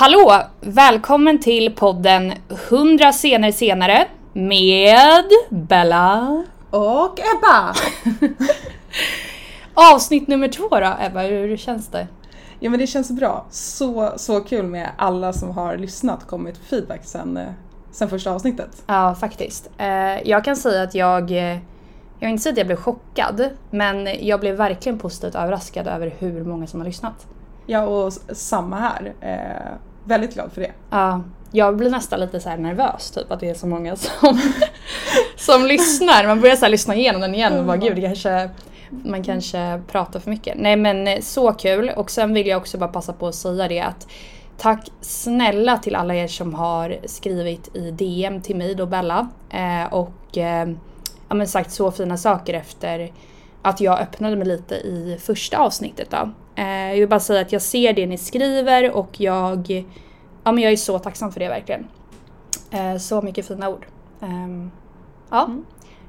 Hallå! Välkommen till podden 100 scener senare med Bella. Och Ebba! Avsnitt nummer två då Ebba, hur känns det? Ja men det känns bra. Så, så kul med alla som har lyssnat och kommit feedback sen, eh, sen första avsnittet. Ja, faktiskt. Eh, Jag kan säga att jag, eh, jag vill inte säga att jag blev chockad, men jag blev verkligen positivt överraskad över hur många som har lyssnat. Ja och samma här. Väldigt glad för det. Ja, jag blir nästan lite så här nervös typ att det är så många som, som lyssnar. Man börjar så här lyssna igenom den igen och bara gud, kanske, man kanske pratar för mycket. Nej men eh, så kul och sen vill jag också bara passa på att säga det att tack snälla till alla er som har skrivit i DM till mig då Bella eh, och eh, ja, men sagt så fina saker efter att jag öppnade mig lite i första avsnittet då. Eh, jag vill bara säga att jag ser det ni skriver och jag Ja men jag är så tacksam för det verkligen. Eh, så mycket fina ord. Ehm, ja, Mm.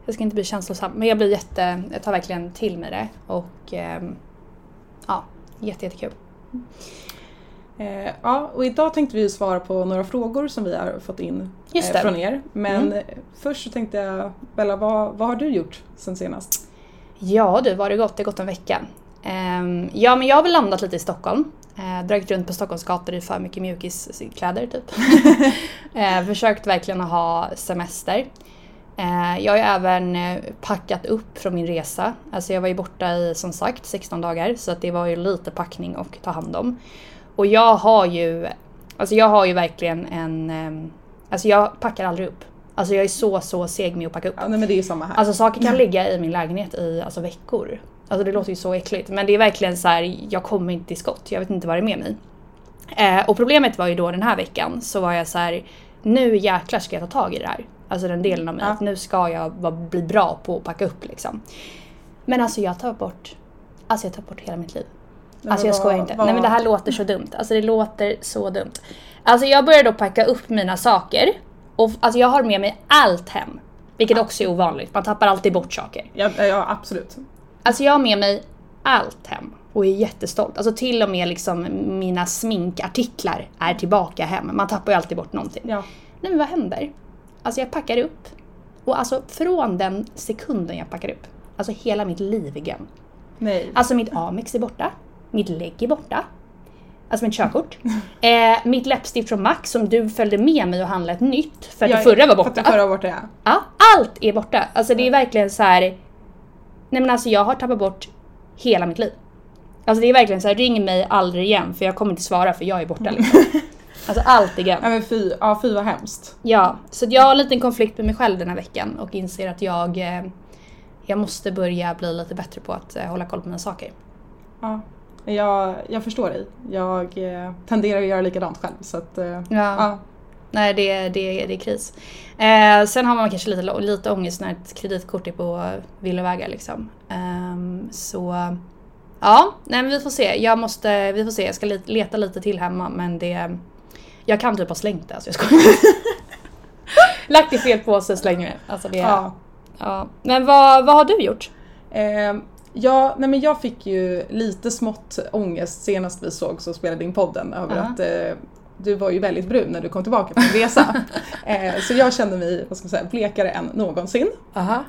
jag ska inte bli känslosam men jag blir jätte, jag tar verkligen till mig det och ehm, ja, jätte, jättekul. Eh, ja och idag tänkte vi svara på några frågor som vi har fått in från er. Men Mm. först så tänkte jag, Bella vad, vad har du gjort sen senast? Ja du, var det gått? Det har gått en vecka. Ehm, ja men jag har väl landat lite i Stockholm. Uh, dragit runt på Stockholms gator i för mycket mjukiskläder typ. Eh, försökt verkligen att ha semester. Eh, jag har ju även eh, packat upp från min resa. Alltså jag var ju borta i som sagt 16 dagar så att det var ju lite packning och ta hand om. Och jag har ju, alltså jag har ju verkligen en, ehm, alltså jag packar aldrig upp. Alltså jag är så så seg med att packa upp. Ja nej, men det är ju samma här. Alltså saker kan ligga i min lägenhet i alltså, veckor. Alltså det låter ju så äckligt men det är verkligen så här, jag kommer inte till skott. Jag vet inte vad det är med mig. Eh, och problemet var ju då den här veckan så var jag så här, nu jäklar ska jag ta tag i det här. Alltså den delen av mig, Ja. att nu ska jag vara- bli bra på att packa upp liksom. Men alltså jag tar bort, alltså jag tar bort hela mitt liv. Nej, Alltså men jag skojar inte. vad- Nej men det här låter så dumt. Alltså det låter så dumt. Alltså jag började då packa upp mina saker. Och alltså jag har med mig allt hem. Vilket också är ovanligt. Man tappar alltid bort saker. Ja, ja absolut. Alltså jag har med mig allt hem. Och är jättestolt. Alltså till och med liksom mina sminkartiklar är tillbaka hem. Man tappar ju alltid bort någonting. Ja. Nej men vad händer? Alltså jag packar upp. Och alltså från den sekunden jag packar upp. Alltså hela mitt liv gone. Nej. Alltså mitt Amex är borta. Mitt lägg är borta. Alltså mitt körkort. Eh, mitt läppstift från Max som du följde med mig och handlade ett nytt för att det Jag- förra var För att borta. det förra var borta ja. Ja, allt är borta. Alltså det är verkligen så här. Nej men alltså jag har tappat bort hela mitt liv. Alltså det är verkligen så här, ring mig aldrig igen för jag kommer inte svara för jag är borta liksom. Alltså allt är Ja men fy, ja, fy vad hemskt. Ja, så jag har en liten konflikt med mig själv den här veckan och inser att jag eh, jag måste börja bli lite bättre på att eh, hålla koll på mina saker. Ja. Jag, jag förstår dig. Jag eh, tenderar att göra likadant själv så att Ja. ja. Nej, det, det, det är kris. Eh, sen har man kanske lite, lite ångest när ett kreditkort är på villovägar liksom. Ehm, så ja, nej men vi får se. Jag måste, vi får se. Jag ska leta lite till hemma men det... Jag kan typ ha slängt det, alltså jag skojar. Lagt i fel påse, slänger det. Alltså det ja. ja. Men vad, vad har du gjort? Eh, ja, nej men jag fick ju lite smått ångest senast vi såg så spelade in podden över Ja. att eh, du var ju väldigt brun när du kom tillbaka från resa. eh, så jag kände mig, vad ska man säga, blekare än någonsin.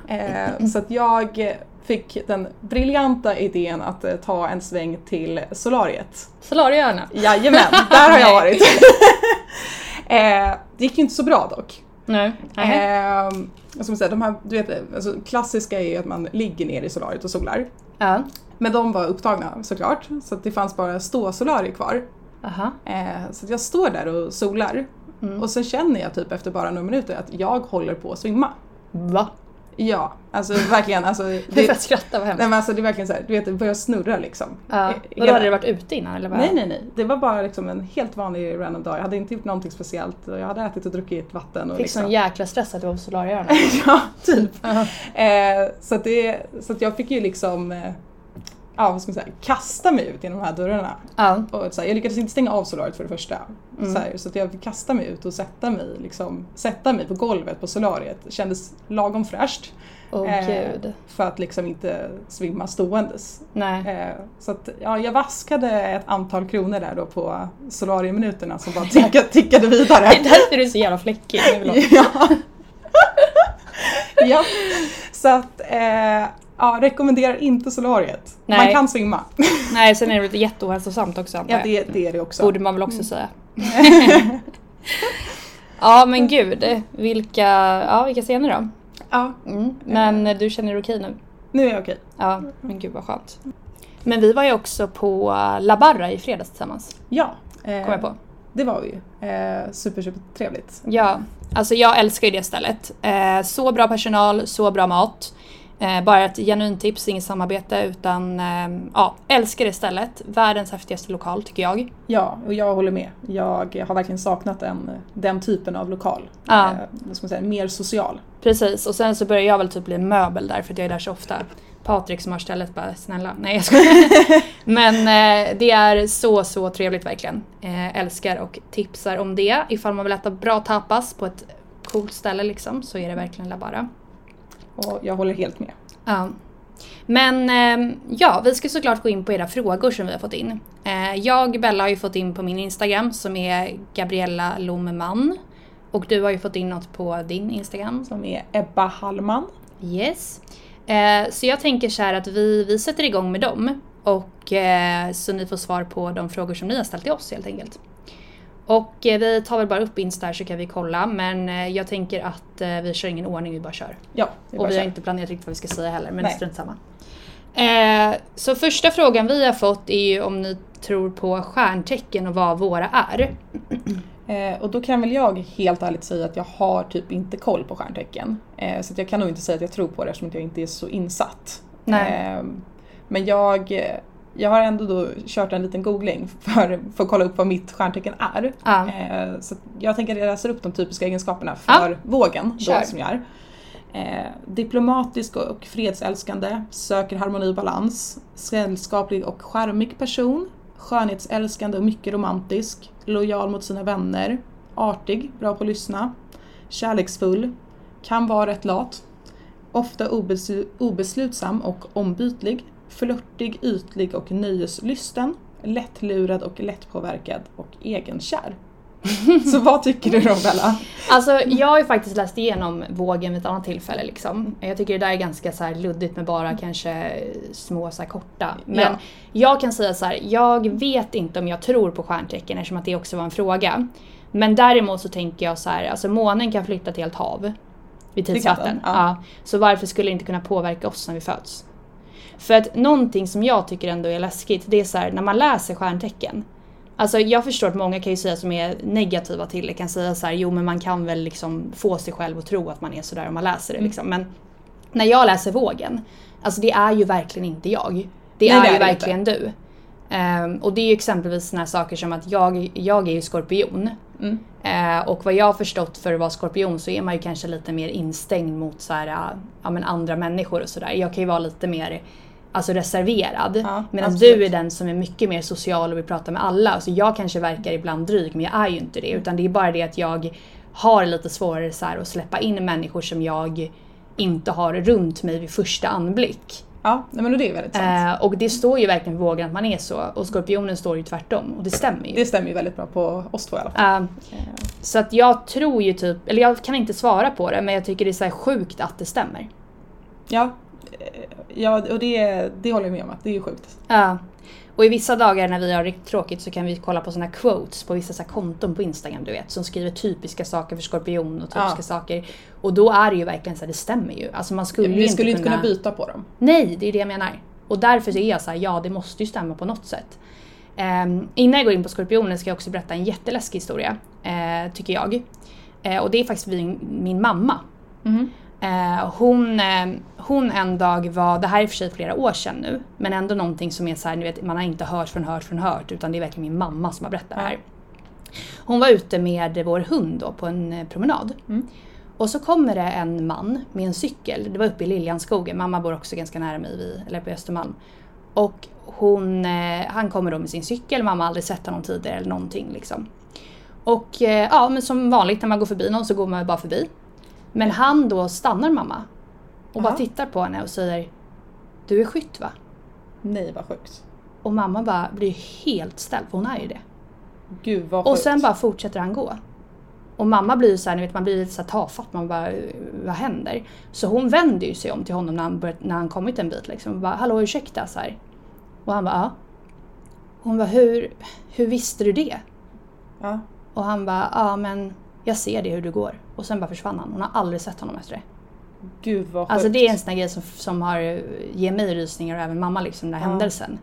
Eh, så att jag fick den briljanta idén att eh, ta en sväng till solariet. Solarieöarna. Jajamän, där har jag varit. eh, det gick ju inte så bra dock. Nej. Eh, man säga, de här, du vet, alltså, klassiska är ju att man ligger ner i solariet och solar. Ja. Men de var upptagna såklart, så att det fanns bara ståsolarier kvar. Aha. Eh, så jag står där och solar. Mm. Och så känner jag typ efter bara några minuter att jag håller på att svimma. Va? Ja, alltså verkligen. Alltså, Det är det, för att skratta, vad hemskt. nej, men alltså, det är verkligen så här, du vet det börjar snurra liksom. Ja. Eh, Vadå, hela- hade du varit ute innan eller? Vad? Nej, nej, nej. Det var bara liksom en helt vanlig random dag. Jag hade inte gjort någonting speciellt. Jag hade ätit och druckit vatten. Och Fick liksom. sån jäkla stress att du var på Solarieöarna. ja, typ. Ja. Eh, så att det, så att jag fick ju liksom... Eh, ja, vad ska man säga, kasta mig ut genom de här dörrarna. Ja. Och så här, jag lyckades inte stänga av solariet för det första. Mm. Så, här, så att jag fick kasta mig ut och sätta mig, liksom, sätta mig på golvet på solariet. Det kändes lagom fräscht. Åh Eh. För att liksom inte svimma ståendes. Eh, så att, ja, jag vaskade ett antal kronor där då på solarieminuterna som bara tickade, tickade vidare. Det är därför du är så jävla fläckig. Ja. ja. Så att, eh, ja, rekommenderar inte solariet. Man Nej. kan svimma. Nej, sen är det jätteohälsosamt också antar Ja, det, det är det också. Borde man väl också säga. ja men gud, vilka, ja, vilka scener då? Ja, Mm. Men du känner dig okej nu? nu är jag okej. Ja, men gud vad skönt. Men vi var ju också på La Barra i fredags tillsammans, Ja, eh, kom jag på. det var vi ju. Eh, super, super trevligt. Ja, alltså jag älskar ju det stället. Eh, så bra personal, så bra mat. Eh, bara ett genuint tips, inget samarbete utan eh, ja, älskar det stället. Världens häftigaste lokal tycker jag. Ja, och jag håller med. Jag har verkligen saknat den, den typen av lokal. Ja. Eh, vad ska man säga, mer social. Precis, och sen så börjar jag väl typ bli möbel där för att jag är där så ofta. Patrik som har stället bara snälla, nej jag skojar. Men eh, det är så så trevligt verkligen. Eh, älskar och tipsar om det. Ifall man vill äta bra tapas på ett coolt ställe liksom så är det verkligen La Barra. Och jag håller helt med. Ja. Men eh, ja, vi ska såklart gå in på era frågor som vi har fått in. Eh, jag, Bella, har ju fått in på min Instagram som är Gabriella Lomman. Och du har ju fått in något på din Instagram. Som är Ebba Hallman. Yes. Eh, så jag tänker så här att vi, vi sätter igång med dem. Och så ni får svar på de frågor som ni har ställt till oss helt enkelt. Och eh, vi tar väl bara upp Insta här så kan vi kolla. Men eh, jag tänker att eh, vi kör ingen ordning, vi bara kör. Ja, det är Och bara vi har kör. inte planerat riktigt vad vi ska säga heller, men Nej. strunt samma. Eh, så första frågan vi har fått är ju om ni tror på stjärntecken och vad våra är. Eh, och då kan väl jag helt ärligt säga att jag har typ inte koll på stjärntecken. Eh, så att jag kan nog inte säga att jag tror på det eftersom jag inte är så insatt. Nej. Men jag, jag har ändå då kört en liten googling för, för att kolla upp vad mitt stjärntecken är. Ja. Eh, så jag tänker att jag läser upp de typiska egenskaperna Ja. för vågen då, Kör. som jag är. Eh, diplomatisk och fredsälskande, söker harmoni och balans, sällskaplig och charmig person, skönhetsälskande och mycket romantisk, lojal mot sina vänner, artig, bra på att lyssna, kärleksfull, kan vara rätt lat, ofta obeslu- obeslutsam och ombytlig, flörtig, ytlig och nöjeslysten, lättlurad och lättpåverkad och egenkär. Så vad tycker du då Bella? Alltså jag har ju faktiskt läst igenom vågen vid ett annat tillfälle liksom. Jag tycker det där är ganska så luddigt med bara kanske små så korta. Men Ja. jag kan säga så här, jag vet inte om jag tror på stjärntecken eftersom att det också var en fråga. Men däremot så tänker jag så här, alltså månen kan flytta till helt hav. Vid tidsvatten. ja. ja. Så varför skulle det inte kunna påverka oss när vi föds? För att någonting som jag tycker ändå är läskigt, det är så här när man läser stjärntecken. Alltså jag förstår att många kan ju säga som är negativa till det kan säga så här, jo men man kan väl liksom få sig själv att tro att man är sådär om man läser det Mm. liksom. Men när jag läser vågen, alltså det är ju verkligen inte jag. Det Nej, är det är ju det verkligen du. Ehm, och det är ju exempelvis här saker som att jag, jag är ju skorpion. Mm. Eh, och vad jag har förstått för att vara skorpion så är man ju kanske lite mer instängd mot så här, äh, ja, men andra människor och sådär. Jag kan ju vara lite mer alltså reserverad. Ja, Medan du är den som är mycket mer social och vill prata med alla. Alltså jag kanske verkar ibland dryg men jag är ju inte det. Utan det är bara det att jag har lite svårare så att släppa in människor som jag inte har runt mig vid första anblick. Ja, men det är väldigt sant. Eh, och det står ju verkligen på vågen att man är så. Och skorpionen står ju tvärtom. Och det stämmer ju. Det stämmer ju väldigt bra på oss två i alla fall. Eh, så att jag tror ju typ, eller jag kan inte svara på det men jag tycker det är så sjukt att det stämmer. Ja, ja och det, det håller jag med om att det är ju sjukt. Ja. Och i vissa dagar när vi har riktigt tråkigt så kan vi kolla på såna quotes på vissa så konton på Instagram du vet som skriver typiska saker för skorpion och typiska Ja. saker. Och då är det ju verkligen så här, det stämmer ju. Alltså man skulle ju Vi inte skulle kunna... inte kunna byta på dem. Nej, det är det jag menar. Och därför så är jag så här, ja det måste ju stämma på något sätt. Um, innan jag går in på skorpionen ska jag också berätta en jätteläskig historia, eh, tycker jag. Eh, och det är faktiskt min, min mamma. Mhm. Eh, hon, eh, hon en dag var, det här är i och för sig flera år sedan nu, men ändå någonting som är så här, ni vet, man har inte hört från hört från hört utan det är verkligen min mamma som har berättat det här. Hon var ute med vår hund då på en eh, promenad. Mm. Och så kommer det en man med en cykel, det var uppe i Liljanskogen, mamma bor också ganska nära mig, vid, eller på Östermalm. Och hon, han kommer då med sin cykel, mamma har aldrig sett honom tidigare eller någonting liksom. Och ja, men som vanligt när man går förbi någon så går man bara förbi. Men han då stannar mamma. Och bara Aha. tittar på henne och säger Du är skytt va? Nej vad sjukt. Och mamma bara blir helt ställd, för hon är ju det. Gud vad Och sjukt. sen bara fortsätter han gå. Och mamma blir så här, ni vet man blir lite så här tafatt, man bara vad händer? Så hon vänder ju sig om till honom när han, börjat, när han kommit en bit liksom och bara hallå ursäkta så här. Och han bara ja. Hon bara hur, hur visste du det? Ja. Och han bara ja men jag ser det hur du går. Och sen bara försvann han. Hon har aldrig sett honom efter det. Gud vad sjukt. Alltså det är en sån här grej som, som har, ger mig rysningar och även mamma liksom den här Ja. händelsen.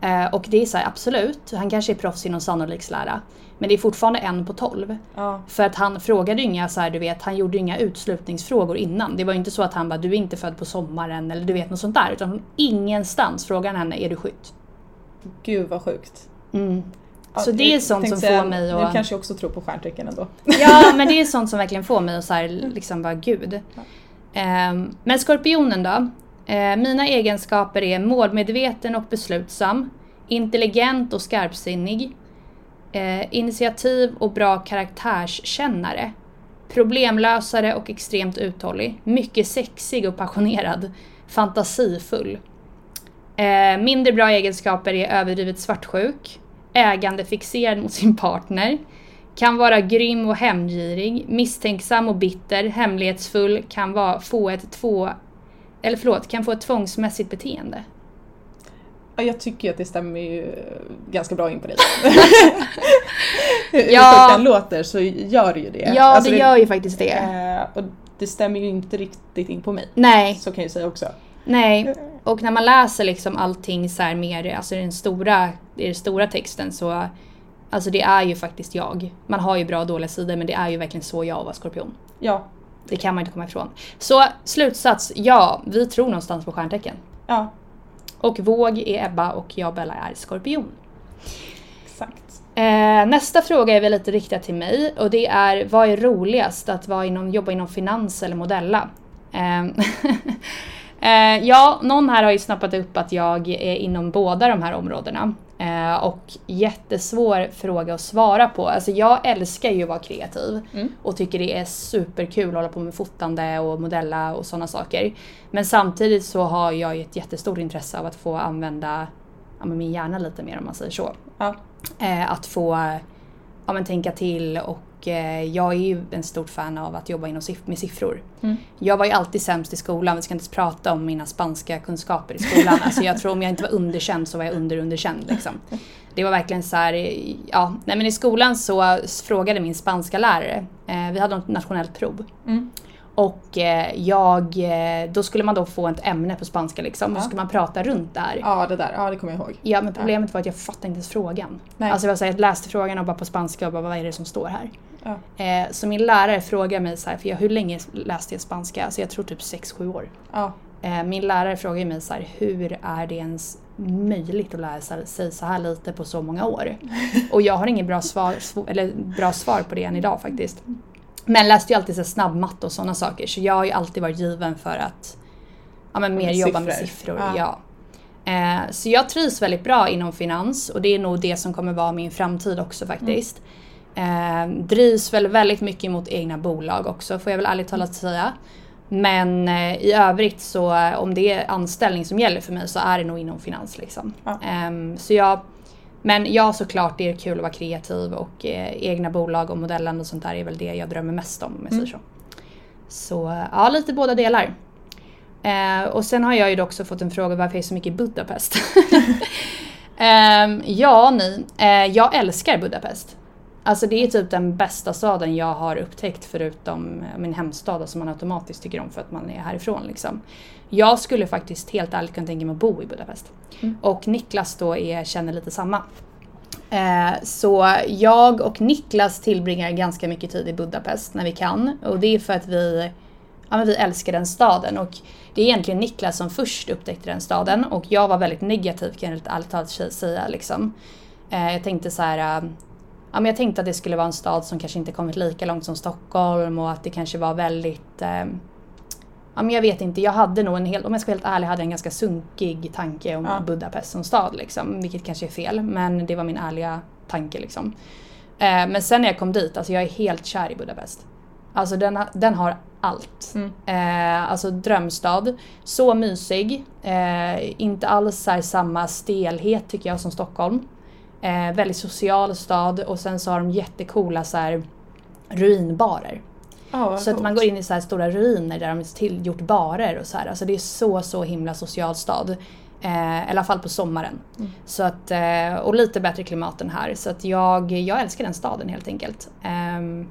Eh, och det är så här, absolut, han kanske är proffs inom sannolikhetslära. Men det är fortfarande en på tolv. Ja. För att han frågade ju inga så här, du vet, han gjorde inga utslutningsfrågor innan. Det var ju inte så att han bara, du är inte född på sommaren eller du vet något sånt där. Utan ingenstans frågade han henne, är du skytt? Gud vad sjukt. Mm. Så det är sånt som säga, får mig Nu att... kanske jag också tror på stjärntecken ändå. Ja, men det är sånt som verkligen får mig att så här, liksom bara gud. Ehm, men skorpionen då? Eh, mina egenskaper är målmedveten och beslutsam, intelligent och skarpsinnig, eh, initiativ och bra karaktärskännare, problemlösare och extremt uthållig, mycket sexig och passionerad, fantasifull. Mindre bra egenskaper är överdrivet svartsjuk, ägandefixerad mot sin partner, kan vara grym och hämndgirig, misstänksam och bitter, hemlighetsfull, kan vara, få ett två... Eller förlåt, kan få ett tvångsmässigt beteende. Ja, jag tycker ju att det stämmer ju ganska bra in på dig. Ja. ja. den låter så gör det ju det. Ja, Alltså det gör ju faktiskt det. Eh, och det stämmer ju inte riktigt in på mig. Nej, Så kan jag ju säga också. Nej. Och när man läser liksom allting så här mer, alltså den stora, i den stora texten så Alltså det är ju faktiskt jag. Man har ju bra och dåliga sidor men det är ju verkligen så jag var skorpion. Ja. Det kan man inte komma ifrån. Så slutsats, ja, vi tror någonstans på stjärntecken. Ja, Och våg är Ebba och jag Bella är skorpion. exakt. Eh, nästa fråga är väl lite riktad till mig och det är vad är roligast att vara inom, jobba inom finans eller modella? Eh, eh, ja, någon här har ju snappat upp att jag är inom båda de här områdena. Eh, och jättesvår fråga att svara på. Alltså jag älskar ju att vara kreativ Mm. och tycker det är superkul att hålla på med fotande och modella och sådana saker. Men samtidigt så har jag ju ett jättestort intresse av att få använda ja, min hjärna lite mer om man säger så. Ja. Eh, att få ja, men tänka till och eh, jag är ju en stort fan av att jobba inom siff- med siffror. Mm. Jag var ju alltid sämst i skolan, vi ska inte prata om mina spanska kunskaper i skolan. alltså jag tror om jag inte var underkänd så var jag underunderkänd liksom. Det var verkligen så här, ja, nej men i skolan så frågade min spanska lärare, eh, vi hade ett nationellt prov. Mm. Och eh, jag, eh, då skulle man då få ett ämne på spanska liksom och Ja. så skulle man prata runt där. Ja, det där. Ja, det kommer jag ihåg. Ja men problemet var att jag fattade inte ens frågan. Nej. Alltså jag, var så här, jag läste frågan och bara på spanska och bara vad är det som står här? Ja. Eh, så min lärare frågade mig så här, för jag, hur länge läste jag spanska? Alltså jag tror typ 6-7 år. Ja. Eh, min lärare frågade mig så här, hur är det ens möjligt att lära sig så här lite på så många år? Och jag har ingen bra svar, sv- eller bra svar på det än idag faktiskt. Men läste ju alltid så snabbmatte och sådana saker så jag har ju alltid varit given för att ja, men mer Med jobba med siffror. siffror. Ja. Ja. Eh, så jag trivs väldigt bra inom finans och det är nog det som kommer vara min framtid också faktiskt. Eh, drivs väl väldigt mycket mot egna bolag också får jag väl ärligt talat säga. Men eh, i övrigt så eh, om det är anställning som gäller för mig så är det nog inom finans liksom. Ja. Ehm, så jag, men ja såklart det är kul att vara kreativ och eh, egna bolag och modellande och sånt där är väl det jag drömmer mest om om jag Mm. säger så. Så eh, ja, lite båda delar. Eh, och sen har jag ju också fått en fråga varför jag är så mycket i Budapest. Ehm, ja ni, eh, jag älskar Budapest. Alltså det är typ den bästa staden jag har upptäckt förutom eh, min hemstad som man automatiskt tycker om för att man är härifrån liksom. Jag skulle faktiskt helt ärligt kunna tänka mig att bo i Budapest. Mm. Och Niklas då är, känner lite samma. Eh, så jag och Niklas tillbringar ganska mycket tid i Budapest när vi kan. Och det är för att vi, ja, men vi älskar den staden. Och det är egentligen Niklas som först upptäckte den staden och jag var väldigt negativ kan jag ärligt talat säga. Liksom. Eh, jag tänkte så här, ja, men jag tänkte att det skulle vara en stad som kanske inte kommit lika långt som Stockholm och att det kanske var väldigt eh, ja, men jag vet inte, jag hade nog en helt, om jag ska vara helt ärlig, hade en ganska sunkig tanke om Ja. Budapest som stad liksom. Vilket kanske är fel, men det var min ärliga tanke liksom. Eh, men sen när jag kom dit, alltså jag är helt kär i Budapest. Alltså den, har- den har allt. Mm. Eh, alltså drömstad. Så mysig. Eh, inte alls samma stelhet tycker jag som Stockholm. Eh, väldigt social stad och sen så har de jättekola så här ruinbarer. Vad Så att man går in i så här stora ruiner där de har tillgjort barer och så här. Alltså det är så, så himla social stad. Eh, I alla fall på sommaren. Mm. Så att, eh, och lite bättre klimat än här. Så att jag, jag älskar den staden helt enkelt. Ehm,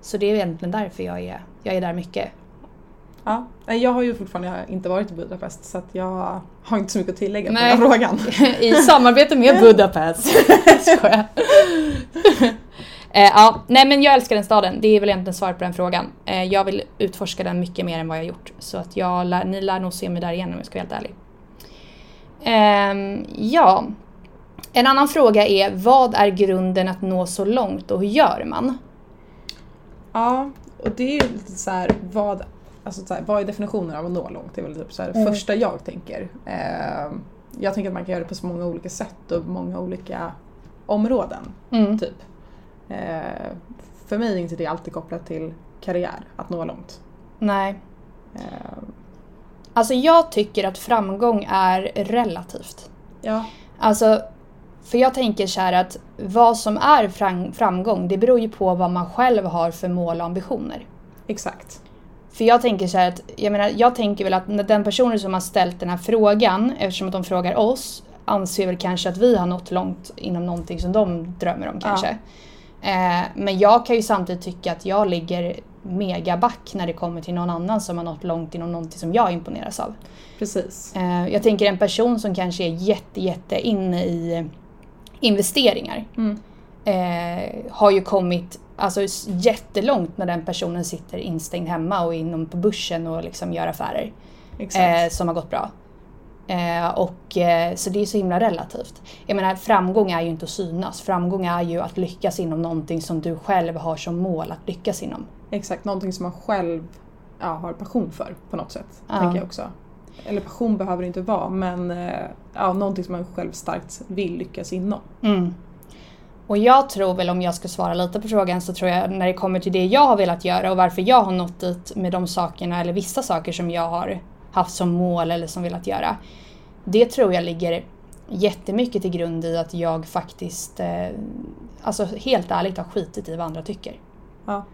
så det är egentligen därför jag är, jag är där mycket. Ja, jag har ju fortfarande inte varit i Budapest så att jag har inte så mycket att tillägga på Nej. den här frågan. I samarbete med Budapest. Eh, ja, nej men jag älskar den staden. Det är väl egentligen svaret på den frågan. Eh, jag vill utforska den mycket mer än vad jag gjort. Så att jag lär, ni lär nog se mig där igen om jag ska vara helt ärlig. Ehm, ja. En annan fråga är, vad är grunden att nå så långt och hur gör man? Ja, och det är ju lite så här, vad, alltså så här, vad är definitionen av att nå långt? Det är väl typ så här, Mm. första jag tänker. Eh, jag tänker att man kan göra det på så många olika sätt och många olika områden. Mm. Typ. Eh, för mig är inte det alltid kopplat till karriär, att nå långt. Nej. Eh, Alltså jag tycker att framgång är relativt. ja, Alltså, för jag tänker så här att vad som är fram- framgång, det beror ju på vad man själv har för mål och ambitioner. exakt. För jag tänker så här att, jag menar, jag tänker väl att den personen som har ställt den här frågan, eftersom att de frågar oss, anser väl kanske att vi har nått långt inom någonting som de drömmer om kanske. Eh, men jag kan ju samtidigt tycka att jag ligger megaback när det kommer till någon annan som har nått långt inom någonting som jag imponeras av. Precis. Eh, jag tänker en person som kanske är jätte, jätte inne i investeringar Mm. Eh, har ju kommit alltså, jättelångt när den personen sitter instängd hemma och inom på börsen och liksom gör affärer eh, som har gått bra. Eh, och, eh, så det är så himla relativt. Jag menar framgång är ju inte att synas. Framgång är ju att lyckas inom någonting som du själv har som mål att lyckas inom. Exakt, någonting som man själv ja, har passion för på något sätt. Ja. Tänker jag också. Eller passion behöver det inte vara men eh, ja, någonting som man själv starkt vill lyckas inom. Mm. Och jag tror väl om jag ska svara lite på frågan så tror jag när det kommer till det jag har velat göra och varför jag har nått dit med de sakerna eller vissa saker som jag har haft som mål eller som velat göra. Det tror jag ligger jättemycket till grund i att jag faktiskt, eh, alltså helt ärligt har skitit i vad andra tycker. Ja.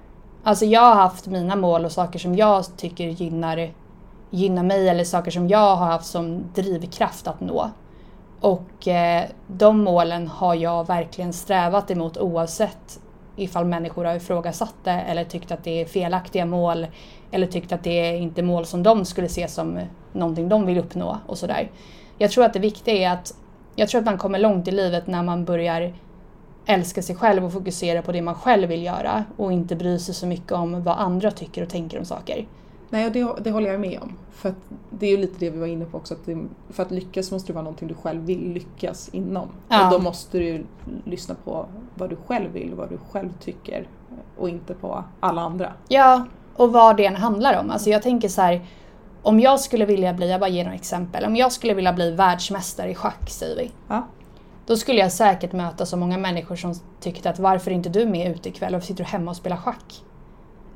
Alltså jag har haft mina mål och saker som jag tycker gynnar, gynnar mig eller saker som jag har haft som drivkraft att nå. Och eh, de målen har jag verkligen strävat emot oavsett ifall människor har ifrågasatt det eller tyckt att det är felaktiga mål eller tyckt att det är inte mål som de skulle se som någonting de vill uppnå och sådär. Jag tror att det viktiga är att jag tror att man kommer långt i livet när man börjar älska sig själv och fokusera på det man själv vill göra och inte bry sig så mycket om vad andra tycker och tänker om saker. Nej, och det, det håller jag med om. För det är ju lite det vi var inne på också. Att det, för att lyckas måste det vara någonting du själv vill lyckas inom. Ja. Och då måste du ju lyssna på vad du själv vill, vad du själv tycker och inte på alla andra. Ja, och vad det än handlar om. Alltså jag tänker så här, om jag skulle vilja bli, jag bara ger några exempel, om jag skulle vilja bli världsmästare i schack säger vi. Ja. Då skulle jag säkert möta så många människor som tyckte att varför är inte du med ute ikväll och sitter du hemma och spelar schack?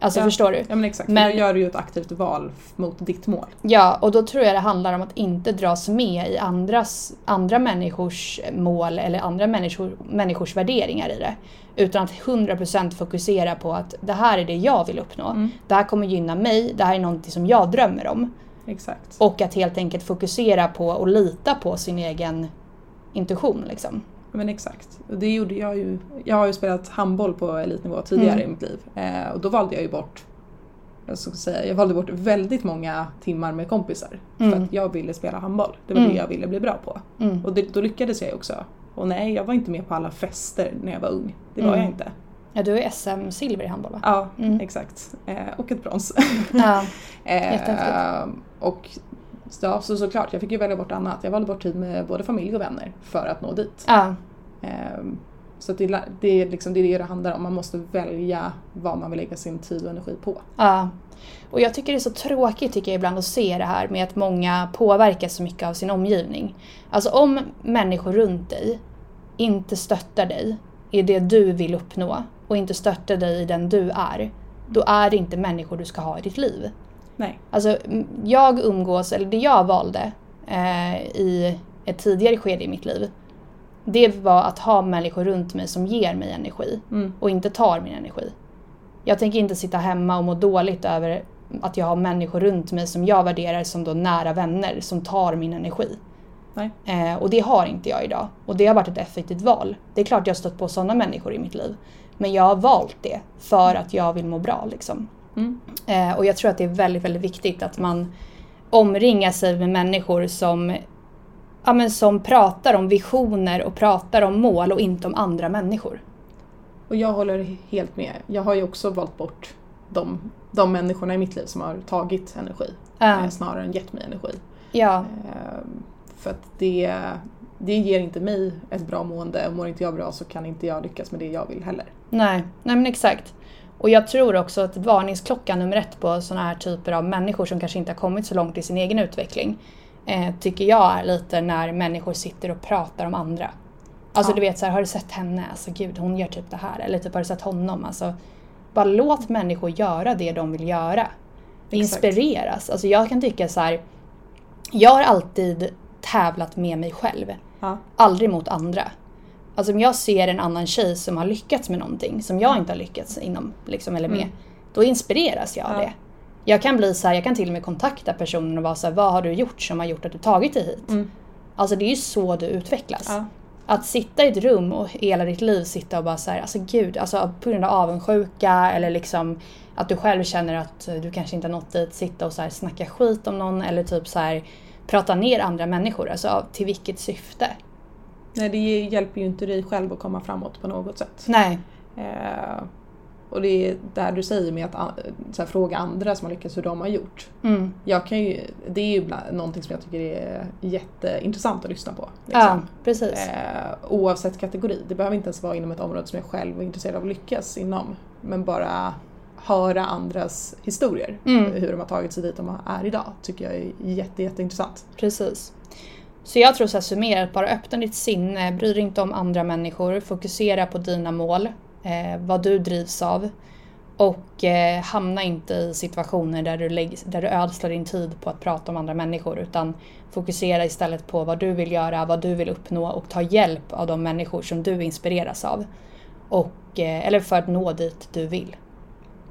Alltså Ja. förstår du? Ja men exakt, Men- då gör du ju ett aktivt val mot ditt mål. Ja, och då tror jag det handlar om att inte dras med i andras, andra människors mål eller andra människor, människors värderingar i det. Utan att 100% fokusera på att det här är det jag vill uppnå. Mm. Det här kommer gynna mig, det här är någonting som jag drömmer om. Exakt. Och att helt enkelt fokusera på och lita på sin egen intuition. Liksom. Men exakt. Och det gjorde jag ju. Jag har ju spelat handboll på elitnivå tidigare Mm. i mitt liv. Eh, och då valde jag ju bort jag, ska säga, jag valde bort väldigt många timmar med kompisar. För Mm. att jag ville spela handboll. Det var Mm. det jag ville bli bra på. Mm. Och det, då lyckades jag ju också. Och nej, jag var inte med på alla fester när jag var ung. Det var Mm. jag inte. Ja, du är SM-silver i handboll va? Ja, Mm. exakt. Eh, och ett brons. Ja. eh, Jättehäftigt. Ja, så såklart, jag fick ju välja bort annat. Jag valde bort tid med både familj och vänner för att nå dit. ja. Ehm, Så det, är- det, är liksom, det är det det handlar om. Man måste välja vad man vill lägga sin tid och energi på. Ja. Och jag tycker det är så tråkigt tycker jag ibland att se det här med att många påverkas så mycket av sin omgivning. Alltså om människor runt dig inte stöttar dig i det du vill uppnå och inte stöttar dig i den du är, då är det inte människor du ska ha i ditt liv. Nej. Alltså jag umgås, eller det jag valde eh, i ett tidigare skede i mitt liv, det var att ha människor runt mig som ger mig energi Mm. och inte tar min energi. Jag tänker inte sitta hemma och må dåligt över att jag har människor runt mig som jag värderar som då nära vänner som tar min energi. Eh, och det har inte jag idag. Och det har varit ett effektivt val. Det är klart jag har stött på sådana människor i mitt liv. Men jag har valt det för att jag vill må bra liksom. Mm. Eh, och jag tror att det är väldigt, väldigt viktigt att man omringar sig med människor som, ja, men som pratar om visioner och pratar om mål och inte om andra människor. Och jag håller helt med. Jag har ju också valt bort de, de människorna i mitt liv som har tagit energi. Eh, snarare än gett mig energi. Ja, Eh, för att det, det ger inte mig ett bra mående och mår inte jag bra så kan inte jag lyckas med det jag vill heller. nej, nej men exakt. Och jag tror också att varningsklockan nummer ett på sådana här typer av människor som kanske inte har kommit så långt i sin egen utveckling eh, tycker jag är lite när människor sitter och pratar om andra. Alltså Ja. du vet så här, har du sett henne? Alltså gud hon gör typ det här. Eller typ har du sett honom? Alltså bara låt människor göra det de vill göra. Exakt. Inspireras. Alltså jag kan tycka så här. Jag har alltid tävlat med mig själv. Ja. Aldrig mot andra. Alltså om jag ser en annan tjej som har lyckats med någonting som jag inte har lyckats inom, liksom, eller med. Mm. Då inspireras jag av Ja. det. Jag kan bli så här, jag kan till och med kontakta personen och vara så här, vad har du gjort som har gjort att du tagit dig hit? Mm. Alltså det är ju så du utvecklas. Ja. Att sitta i ett rum och hela ditt liv sitta och bara så här, alltså gud, alltså på grund av avundsjuka eller liksom att du själv känner att du kanske inte har nått dit, sitta och så här snacka skit om någon eller typ så här prata ner andra människor. Alltså till vilket syfte? Nej, det hjälper ju inte dig själv att komma framåt på något sätt. Nej. Eh, och det är där du säger med att så här, fråga andra som har lyckats hur de har gjort. Mm. Jag kan ju, det är ju bland, någonting som jag tycker är jätteintressant att lyssna på. Ja, Liksom. precis. Eh, oavsett kategori. Det behöver inte ens vara inom ett område som jag själv är intresserad av att lyckas inom. Men bara höra andras historier. Mm. Hur de har tagit sig dit de är idag. Tycker jag är jätte, jätteintressant. Precis. Så jag tror så här summerat, bara öppna ditt sinne, bry dig inte om andra människor, fokusera på dina mål, eh, vad du drivs av. Och eh, hamna inte i situationer där du, lägg, där du ödslar din tid på att prata om andra människor utan fokusera istället på vad du vill göra, vad du vill uppnå och ta hjälp av de människor som du inspireras av. Och, eh, eller för att nå dit du vill.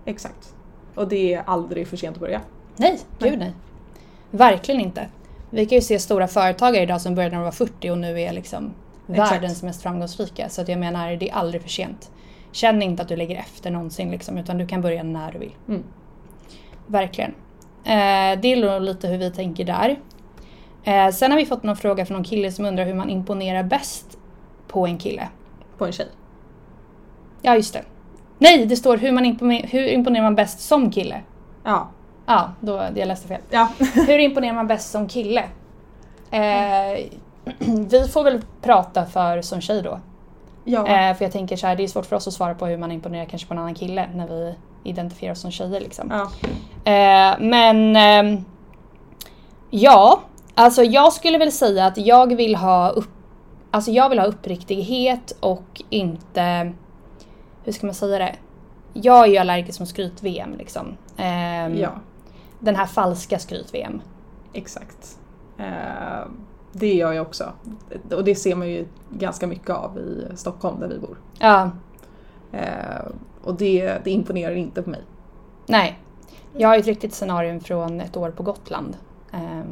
Exakt. Och det är aldrig för sent att börja. Nej, gud nej. Verkligen inte. Vi kan ju se stora företagare idag som började när de var 40 och nu är liksom Exakt. världens mest framgångsrika. Så att jag menar, det är aldrig för sent. Känn inte att du ligger efter någonsin liksom, utan du kan börja när du vill. Mm. Verkligen. Eh, det är nog lite hur vi tänker där. Eh, sen har vi fått någon fråga från någon kille som undrar hur man imponerar bäst på en kille. På en tjej. Ja, just det. Nej, det står hur, man imponer- hur imponerar man bäst som kille. Ja. Ja, då, jag läste fel. Ja. Hur imponerar man bäst som kille? Eh, vi får väl prata för som tjej då. ja. Eh, för jag tänker så här, det är svårt för oss att svara på hur man imponerar kanske på en annan kille när vi identifierar oss som tjejer liksom. ja. Eh, men ehm, ja, alltså jag skulle väl säga att jag vill ha upp, alltså jag vill ha uppriktighet och inte, hur ska man säga det? Jag är ju allergisk mot skryt-VM liksom. Ehm, ja. Den här falska skryt-VM. Exakt. Eh, det gör jag också. Och det ser man ju ganska mycket av i Stockholm där vi bor. Ja, Eh, och det, det imponerar inte på mig. nej. Jag har ju ett riktigt scenario från ett år på Gotland. ehm,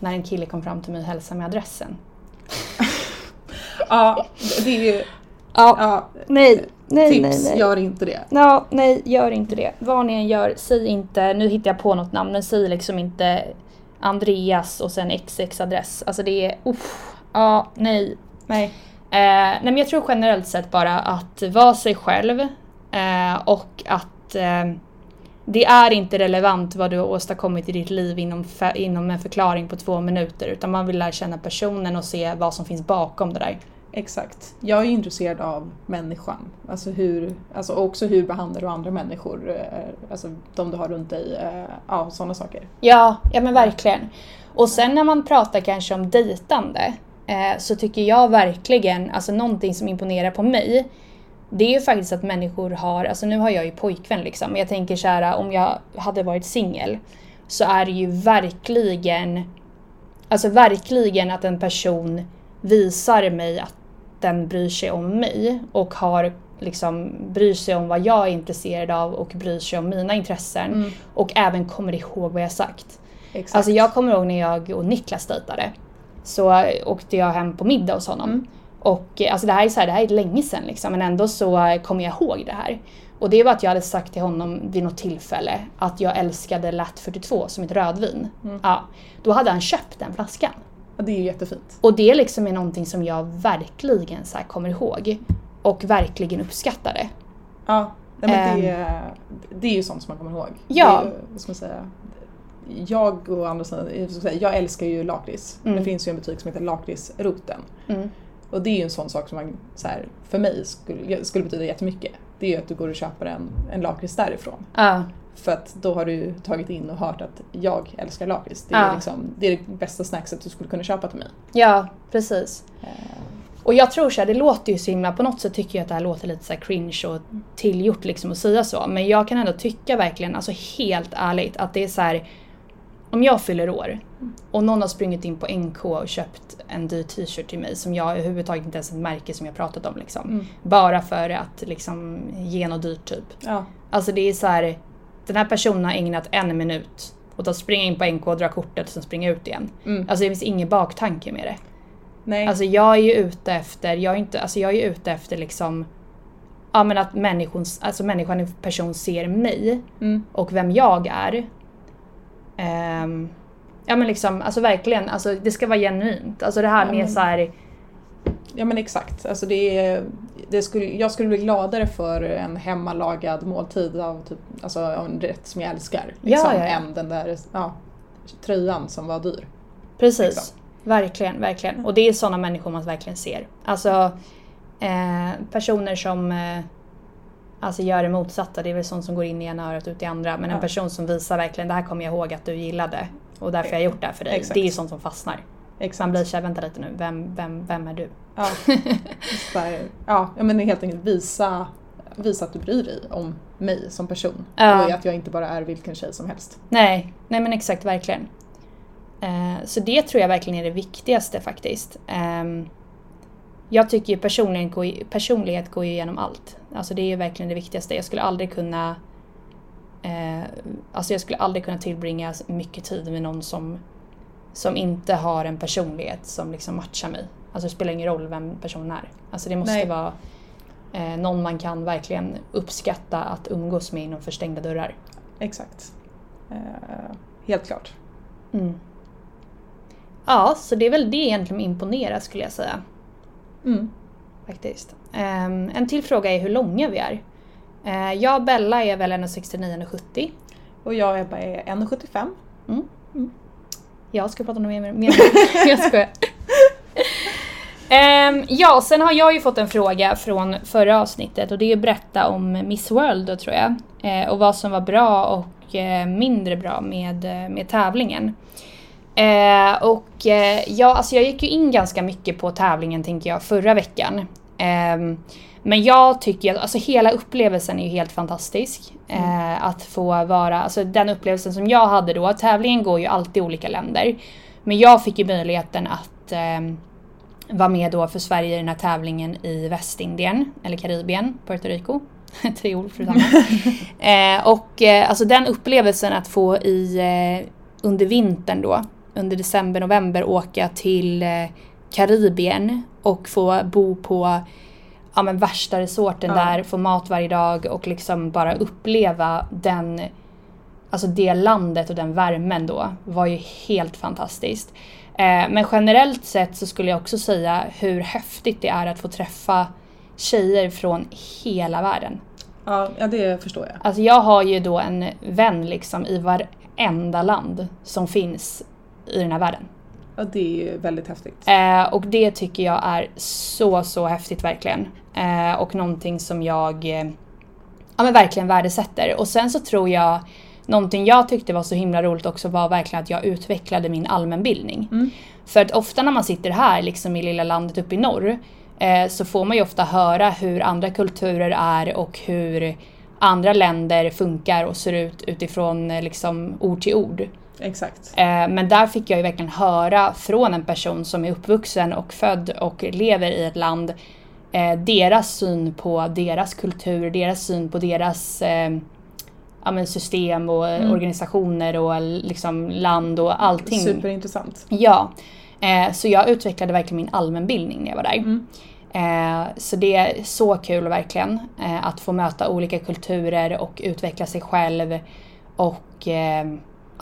när en kille kom fram till mig och hälsade med adressen. Ja, det är ju... Ja, Ja, nej, nej, tips, nej, nej. gör inte det. Ja, nej, gör inte det. Vad ni än gör, säg inte, nu hittar jag på något namn, men säg liksom inte Andreas och sen XX adress. Alltså det är, uff, ja, nej. Nej. Eh, nej men jag tror generellt sett bara att vara sig själv eh, och att eh, det är inte relevant vad du har åstadkommit i ditt liv inom, inom en förklaring på två minuter utan man vill lära känna personen och se vad som finns bakom det där. Exakt. Jag är intresserad av människan. Alltså, hur, alltså också hur behandlar du andra människor, eh, alltså de du har runt dig, eh, ja sådana saker. Ja, ja men verkligen. Och sen när man pratar kanske om dejtande eh, så tycker jag verkligen, alltså någonting som imponerar på mig det är ju faktiskt att människor har, alltså nu har jag ju pojkvän liksom, men jag tänker så här om jag hade varit singel så är det ju verkligen, alltså verkligen att en person visar mig att den bryr sig om mig och har liksom bryr sig om vad jag är intresserad av och bryr sig om mina intressen Mm. och även kommer ihåg vad jag sagt. Exakt. Alltså jag kommer ihåg när jag och Niklas dejtade. Så åkte jag hem på middag hos honom. Mm. Och alltså det här är så här, det här är länge sedan liksom, men ändå så kommer jag ihåg det här. Och det var att jag hade sagt till honom vid något tillfälle att jag älskade Lat 42 som ett rödvin. Mm. Ja, då hade han köpt den flaskan. Det är jättefint. Och det liksom är någonting som jag verkligen så kommer ihåg. Och verkligen uppskattade. Ja, men det, Ehm. det är ju sånt som man kommer ihåg. Ja. Det är, ska man säga, jag och andra sidan, jag älskar ju lakrits. Mm. Det finns ju en butik som heter Lakritsroten. Mm. Och det är ju en sån sak som man, så här, för mig skulle, skulle betyda jättemycket. Det är ju att du går och köper en, en lakrits därifrån. Ja, För att då har du tagit in och hört att jag älskar lakrits. Det, är Ja. liksom, det är det bästa snackset du skulle kunna köpa till mig. ja precis. Eh, Och jag tror så här, det låter ju så himla, på något sätt tycker jag att det här låter lite så cringe och tillgjort liksom att säga så. Men jag kan ändå tycka verkligen, alltså helt ärligt, att det är så här. Om jag fyller år och någon har sprungit in på NK och köpt en dyr t-shirt till mig som jag överhuvudtaget inte ens ett märke som jag pratat om liksom. Mm. Bara för att liksom ge något dyrt typ. Ja, Alltså det är så här. Den här personen har ägnat en minut åt att springa in på NK och dra kortet och sen springa ut igen. mm. Alltså det finns ingen baktanke med det. Nej. Alltså jag är ju ute efter, jag är inte, alltså jag är ute efter liksom Ja men att människan, alltså människan i person ser mig mm. och vem jag är. Ehm, ja men liksom, alltså verkligen, alltså det ska vara genuint. Alltså det här Ja, med men- så här, Ja men exakt. Alltså det är, det skulle, jag skulle bli gladare för en hemmalagad måltid av typ, alltså av en rätt som jag älskar. Liksom, Ja, ja, ja. Än den där ja, tröjan som var dyr. precis. liksom. Verkligen, verkligen. Och det är sådana människor man verkligen ser. Alltså eh, personer som eh, Alltså gör det motsatta, det är väl sånt som går in i ena örat ut i andra. Men en person som visar verkligen, det här kommer jag ihåg att du gillade. Och därför har jag gjort det här för dig. Exakt. Det är sånt som fastnar. Exakt. man blir såhär, vänta lite nu, vem, vem, vem är du? Ja, här, ja, men helt enkelt visa, visa att du bryr dig om mig som person. Ja. Och att jag inte bara är vilken tjej som helst. Nej, nej men exakt, verkligen. Eh, så det tror jag verkligen är det viktigaste faktiskt. Ehm, jag tycker ju personligen går, personlighet går ju igenom allt. Alltså det är ju verkligen det viktigaste. Jag skulle aldrig kunna eh, Alltså jag skulle aldrig kunna tillbringa mycket tid med någon som som inte har en personlighet som liksom matchar mig. Alltså det spelar ingen roll vem personen är. Alltså det måste Nej. vara eh, någon man kan verkligen uppskatta att umgås med inom förstängda dörrar. Exakt. Eh, helt klart. Mm. Ja, så det är väl det egentligen som imponerar skulle jag säga. Mm. Faktiskt. Ehm, en till fråga är hur långa vi är. Uh, jag och Bella är väl 1,69-1,70. Och jag och Ebba är 1,75. Jag ska prata något mer. mer. jag skojar. Ehm, ja, sen har jag ju fått en fråga från förra avsnittet och det är att berätta om Miss World då tror jag. Eh, och vad som var bra och eh, mindre bra med, eh, med tävlingen. Eh, och eh, ja, alltså jag gick ju in ganska mycket på tävlingen tänker jag förra veckan. Men jag tycker att alltså hela upplevelsen är ju helt fantastisk. Eh, att få vara, alltså den upplevelsen som jag hade då, tävlingen går ju alltid i olika länder. Men jag fick ju möjligheten att ehm, vara med då för Sverige i den här tävlingen i Västindien, eller Karibien, Puerto Rico. Tre ord talman. eh, och eh, alltså den upplevelsen att få i, eh, under vintern då, under december, november åka till eh, Karibien och få bo på ja, men värsta resorten Ja. där, få mat varje dag och liksom bara uppleva den Alltså det landet och den värmen då var ju helt fantastiskt. Eh, men generellt sett så skulle jag också säga hur häftigt det är att få träffa tjejer från hela världen. Ja, ja, det förstår jag. Alltså jag har ju då en vän liksom i varenda land som finns i den här världen. Ja, det är väldigt häftigt. Eh, och det tycker jag är så, så häftigt verkligen. Eh, och någonting som jag eh, ja, men verkligen värdesätter. Och sen så tror jag Någonting jag tyckte var så himla roligt också var verkligen att jag utvecklade min allmänbildning. Mm. För att ofta när man sitter här liksom i lilla landet uppe i norr eh, så får man ju ofta höra hur andra kulturer är och hur andra länder funkar och ser ut utifrån eh, liksom ord till ord. Exakt. Eh, men där fick jag ju verkligen höra från en person som är uppvuxen och född och lever i ett land eh, deras syn på deras kultur, deras syn på deras eh, ja, system och Mm. organisationer och liksom land och allting. Superintressant. Ja. Eh, så jag utvecklade verkligen min allmänbildning när jag var där. Mm. Eh, så det är så kul verkligen eh, att få möta olika kulturer och utveckla sig själv och eh,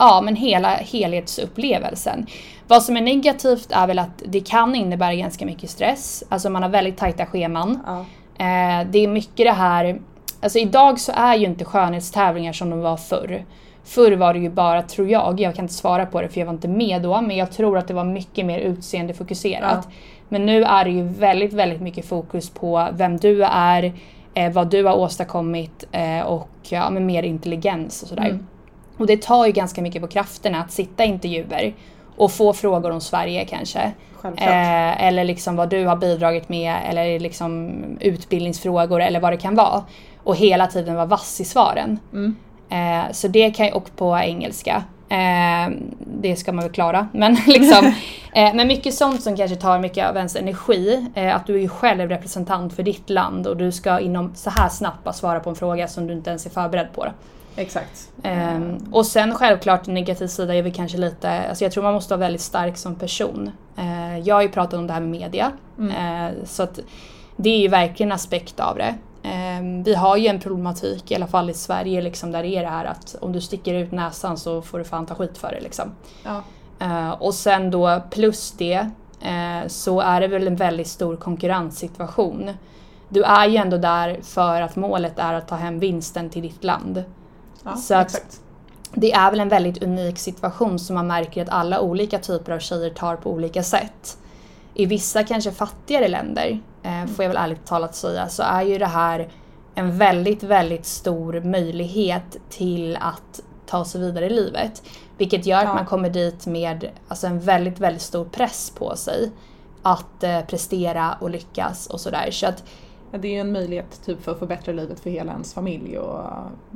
ja men hela helhetsupplevelsen. Vad som är negativt är väl att det kan innebära ganska mycket stress. Alltså man har väldigt tajta scheman. Ja. Eh, det är mycket det här, alltså idag så är ju inte skönhetstävlingar som de var förr. Förr var det ju bara, tror jag, jag kan inte svara på det för jag var inte med då, men jag tror att det var mycket mer utseendefokuserat. Ja. Men nu är det ju väldigt, väldigt mycket fokus på vem du är, eh, vad du har åstadkommit eh, och ja, men mer intelligens och sådär. Mm. Och det tar ju ganska mycket på krafterna att sitta i intervjuer och få frågor om Sverige kanske. Eh, eller liksom vad du har bidragit med eller liksom utbildningsfrågor eller vad det kan vara. Och hela tiden vara vass i svaren. Mm. Eh, så det kan jag, och på engelska. Eh, det ska man väl klara. Men, liksom, eh, men mycket sånt som kanske tar mycket av ens energi. Eh, att du är ju själv representant för ditt land och du ska inom så här snabbt bara svara på en fråga som du inte ens är förberedd på. Exakt. Ehm, och sen självklart en negativ sida är väl kanske lite, alltså jag tror man måste vara väldigt stark som person. Eh, jag har ju pratat om det här med media. Mm. Eh, så att det är ju verkligen en aspekt av det. Ehm, vi har ju en problematik, i alla fall i Sverige, liksom, där det är det här att om du sticker ut näsan så får du fan ta skit för det. Liksom. Ja. Eh, och sen då plus det så är det väl en väldigt stor konkurrenssituation. Du är ju ändå där för att målet är att ta hem vinsten till ditt land. Ja, Så att- exakt. Det är väl en väldigt unik situation som man märker att alla olika typer av tjejer tar på olika sätt. I vissa kanske fattigare länder, eh, får jag väl ärligt talat säga, så är ju det här en väldigt, väldigt stor möjlighet till att ta sig vidare i livet. Vilket gör Ja. att man kommer dit med alltså, en väldigt, väldigt stor press på sig att eh, prestera och lyckas och sådär. Så att det är ju en möjlighet typ för att förbättra livet för hela ens familj och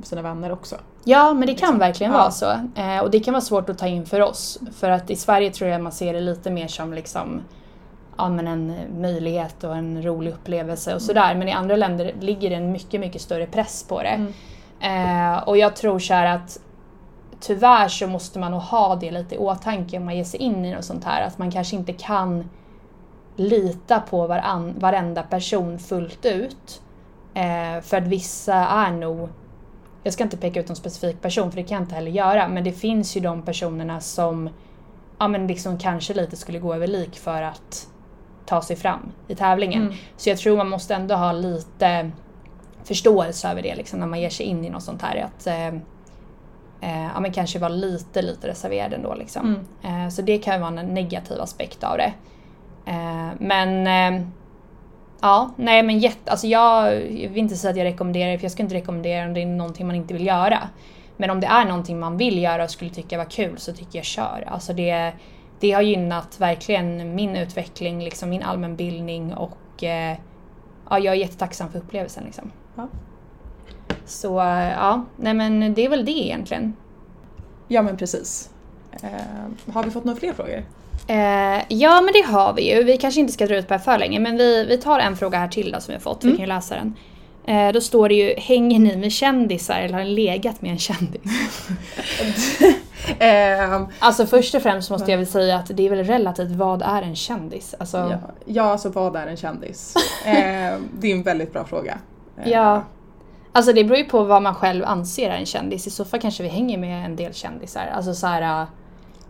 sina vänner också. Ja, men det kan Liksom. verkligen Ja. vara så. Eh, och det kan vara svårt att ta in för oss. För att i Sverige tror jag man ser det lite mer som liksom, ja, men en möjlighet och en rolig upplevelse och sådär. Men i andra länder ligger det en mycket, mycket större press på det. Mm. Eh, och jag tror så här att tyvärr så måste man nog ha det lite i åtanke om man ger sig in i något sånt här. Att man kanske inte kan lita på varann, varenda person fullt ut. Eh, för att vissa är nog, jag ska inte peka ut någon specifik person för det kan jag inte heller göra, men det finns ju de personerna som ja, men liksom kanske lite skulle gå över lik för att ta sig fram i tävlingen. Mm. Så jag tror man måste ändå ha lite förståelse över det liksom, när man ger sig in i något sånt här. Att, eh, eh, ja, men kanske vara lite, lite reserverad ändå. Liksom. Mm. Eh, så det kan ju vara en negativ aspekt av det. Eh, men eh, ja, nej men jätte, alltså jag, jag vill inte säga att jag rekommenderar det för jag skulle inte rekommendera om det är någonting man inte vill göra. Men om det är någonting man vill göra och skulle tycka var kul så tycker jag kör. Alltså det, det har gynnat verkligen min utveckling, liksom min allmänbildning och eh, ja, jag är jättetacksam för upplevelsen. Liksom. Ja. Så ja, nej men det är väl det egentligen. Ja men precis. Eh, har vi fått några fler frågor? Eh, ja men det har vi ju. Vi kanske inte ska dra ut på det för länge men vi, vi tar en fråga här till då som vi har fått. Vi Mm. kan ju läsa den. Eh, då står det ju, hänger ni med kändisar eller har ni legat med en kändis? Eh, Alltså först och främst måste jag väl säga att det är väl relativt, vad är en kändis? Alltså, ja, ja, alltså vad är en kändis? Eh, det är en väldigt bra fråga. Eh, Ja. Alltså det beror ju på vad man själv anser är en kändis. I så fall kanske vi hänger med en del kändisar. Alltså så här,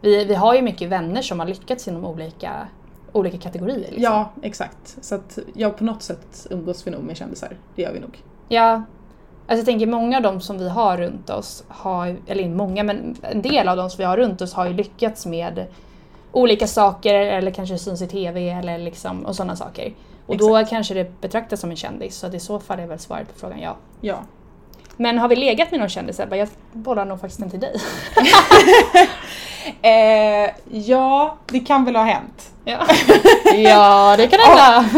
vi, vi har ju mycket vänner som har lyckats inom olika, olika kategorier. Liksom. Ja, exakt. Så att ja, på något sätt umgås vi nog med kändisar. Det gör vi nog. Ja. Alltså jag tänker många av dem som vi har runt oss har, eller inte många men en del av dem som vi har runt oss har ju lyckats med olika saker eller kanske syns i TV eller liksom, och sådana saker. Och då kanske det betraktas som en kändis så att i så fall är väl svaret på frågan ja. Ja. Men har vi legat med någon kändis Ebba? Jag bollar nog faktiskt inte till dig. Eh, ja, det kan väl ha hänt. Ja, ja det kan hända.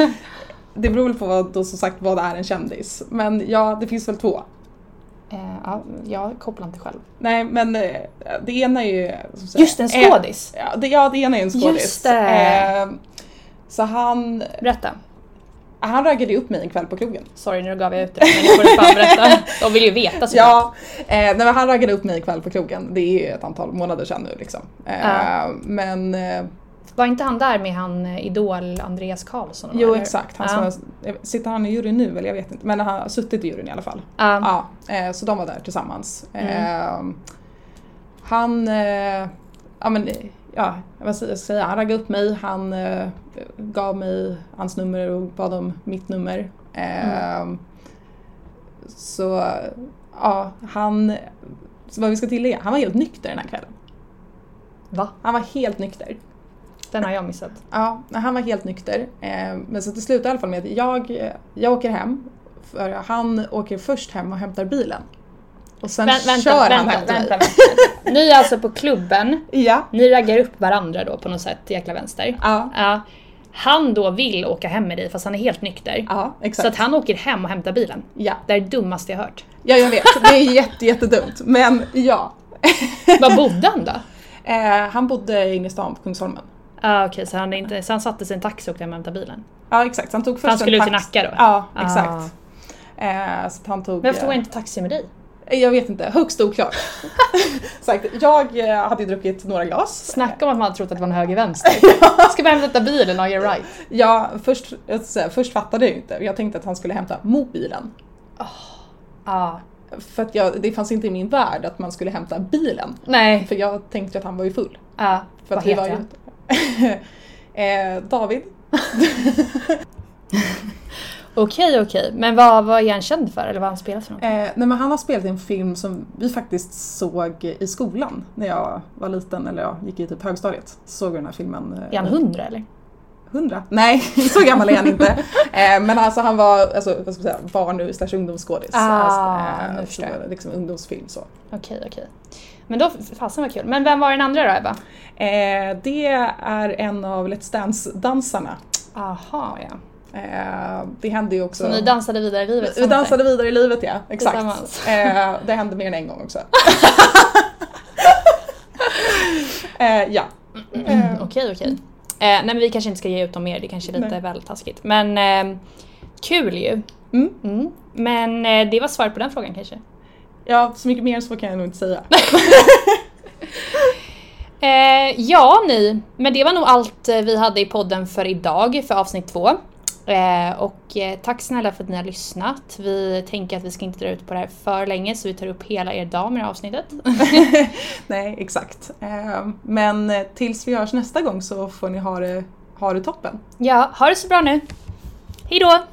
Det beror väl på vad, då, som sagt vad är en kändis. Men ja, det finns väl två. Eh, ja, jag kopplar inte själv. Nej men eh, det ena är ju... som sagt, Just en eh, skådis. Ja det, ja, det ena är en skådis. Just det. Eh, så han, Berätta. Han raggade upp mig en kväll på krogen. Sorry nu gav jag ut det men nu får du fan berätta. De vill ju veta såklart. Ja, eh, nej, men han raggade upp mig en kväll på krogen. Det är ju ett antal månader sedan nu liksom. Eh, Ja. Men eh, Var inte han där med han eh, Idol Andreas Karlsson? jo eller? exakt, han ja. som, sitter han i juryn nu eller jag vet inte. Men han har suttit i juryn i alla fall. Ja. Ja, eh, så de var där tillsammans. Mm. Eh, han, eh, ja men, ja, vad ska jag säga, han raggade upp mig, han eh, gav mig hans nummer och bad om mitt nummer. Eh, Mm. Så, ja, han, så vad vi ska tillägga, han var helt nykter den här kvällen. Va? Han var helt nykter. Den har jag missat. Ja, han var helt nykter. Eh, men så det slutade i alla fall med att jag, jag åker hem, för han åker först hem och hämtar bilen. Och sen Vä- vänta, kör han vänta, till vänta, mig. vänta. Ni är alltså på klubben, Ja, ni raggar upp varandra då på något sätt, jäkla vänster. ja, Ja. Han då vill åka hem med dig fast han är helt nykter. ja exakt. Så att han åker hem och hämtar bilen. ja. Det är det dummaste jag hört. ja, jag vet. Det är jätte, jättedumt. Men ja. Var bodde han då? Eh, han bodde inne i stan på Kungsholmen. Ah, Okej, så, han inte, så han satte sig i en taxi och åkte hem och hämtade bilen? Ja, exakt. Han tog först För han skulle en ut till tax- Nacka då? Ja, Ah. exakt. Eh, så han tog... Men varför tog han inte taxi med dig? Jag vet inte, högst oklart. Sagt, jag eh, hade druckit några glas. Snacka om att man hade trott att det var en höger-vänster. Ska bara hämta bilen och get right. Ja, först, säga, först fattade jag inte. Jag tänkte att han skulle hämta mobilen. Ja. För att jag, det fanns inte i min värld att man skulle hämta bilen. Nej. För jag tänkte att han var ju full. Ja. För Vad att vi heter var han? eh, David. Okej, okej. Men vad, vad är han känd för? Eller vad har han spelat för något? Eh, nej men han har spelat i en film som vi faktiskt såg i skolan när jag var liten, eller jag gick i typ högstadiet. Såg vi den här filmen. eh, Är han hundra eller? 100? Nej, så gammal är han inte. Eh, men alltså han var alltså, vad ska man säga, barn slash ungdomsskådis. Ah, alltså, eh, så, liksom ungdomsfilm så. Okej, okej. Men då, fasen vad kul. Men vem var den andra då Ebba? Eh, det är en av Let's Dance-dansarna. Aha, ja. Eh, det hände ju också... Så ni dansade vidare i livet vi dansade vidare i livet ja, exakt. Eh, det hände mer än en gång också. eh, ja. där? Mm, Okej, okej. Eh, nej men vi kanske inte ska ge ut dem mer, det kanske är lite Nej. väl taskigt. Men eh, kul ju. Mm. Mm. Men eh, det var svaret på den frågan kanske. ja, så mycket mer så kan jag nog inte säga. Eh, ja ni, men det var nog allt vi hade i podden för idag, för avsnitt två. Eh, och eh, tack snälla för att ni har lyssnat. Vi tänker att vi ska inte dra ut på det här för länge så vi tar upp hela er dag med det här avsnittet. Nej, exakt. Eh, men tills vi hörs nästa gång så får ni ha det, ha det toppen. ja, ha det så bra nu. Hejdå!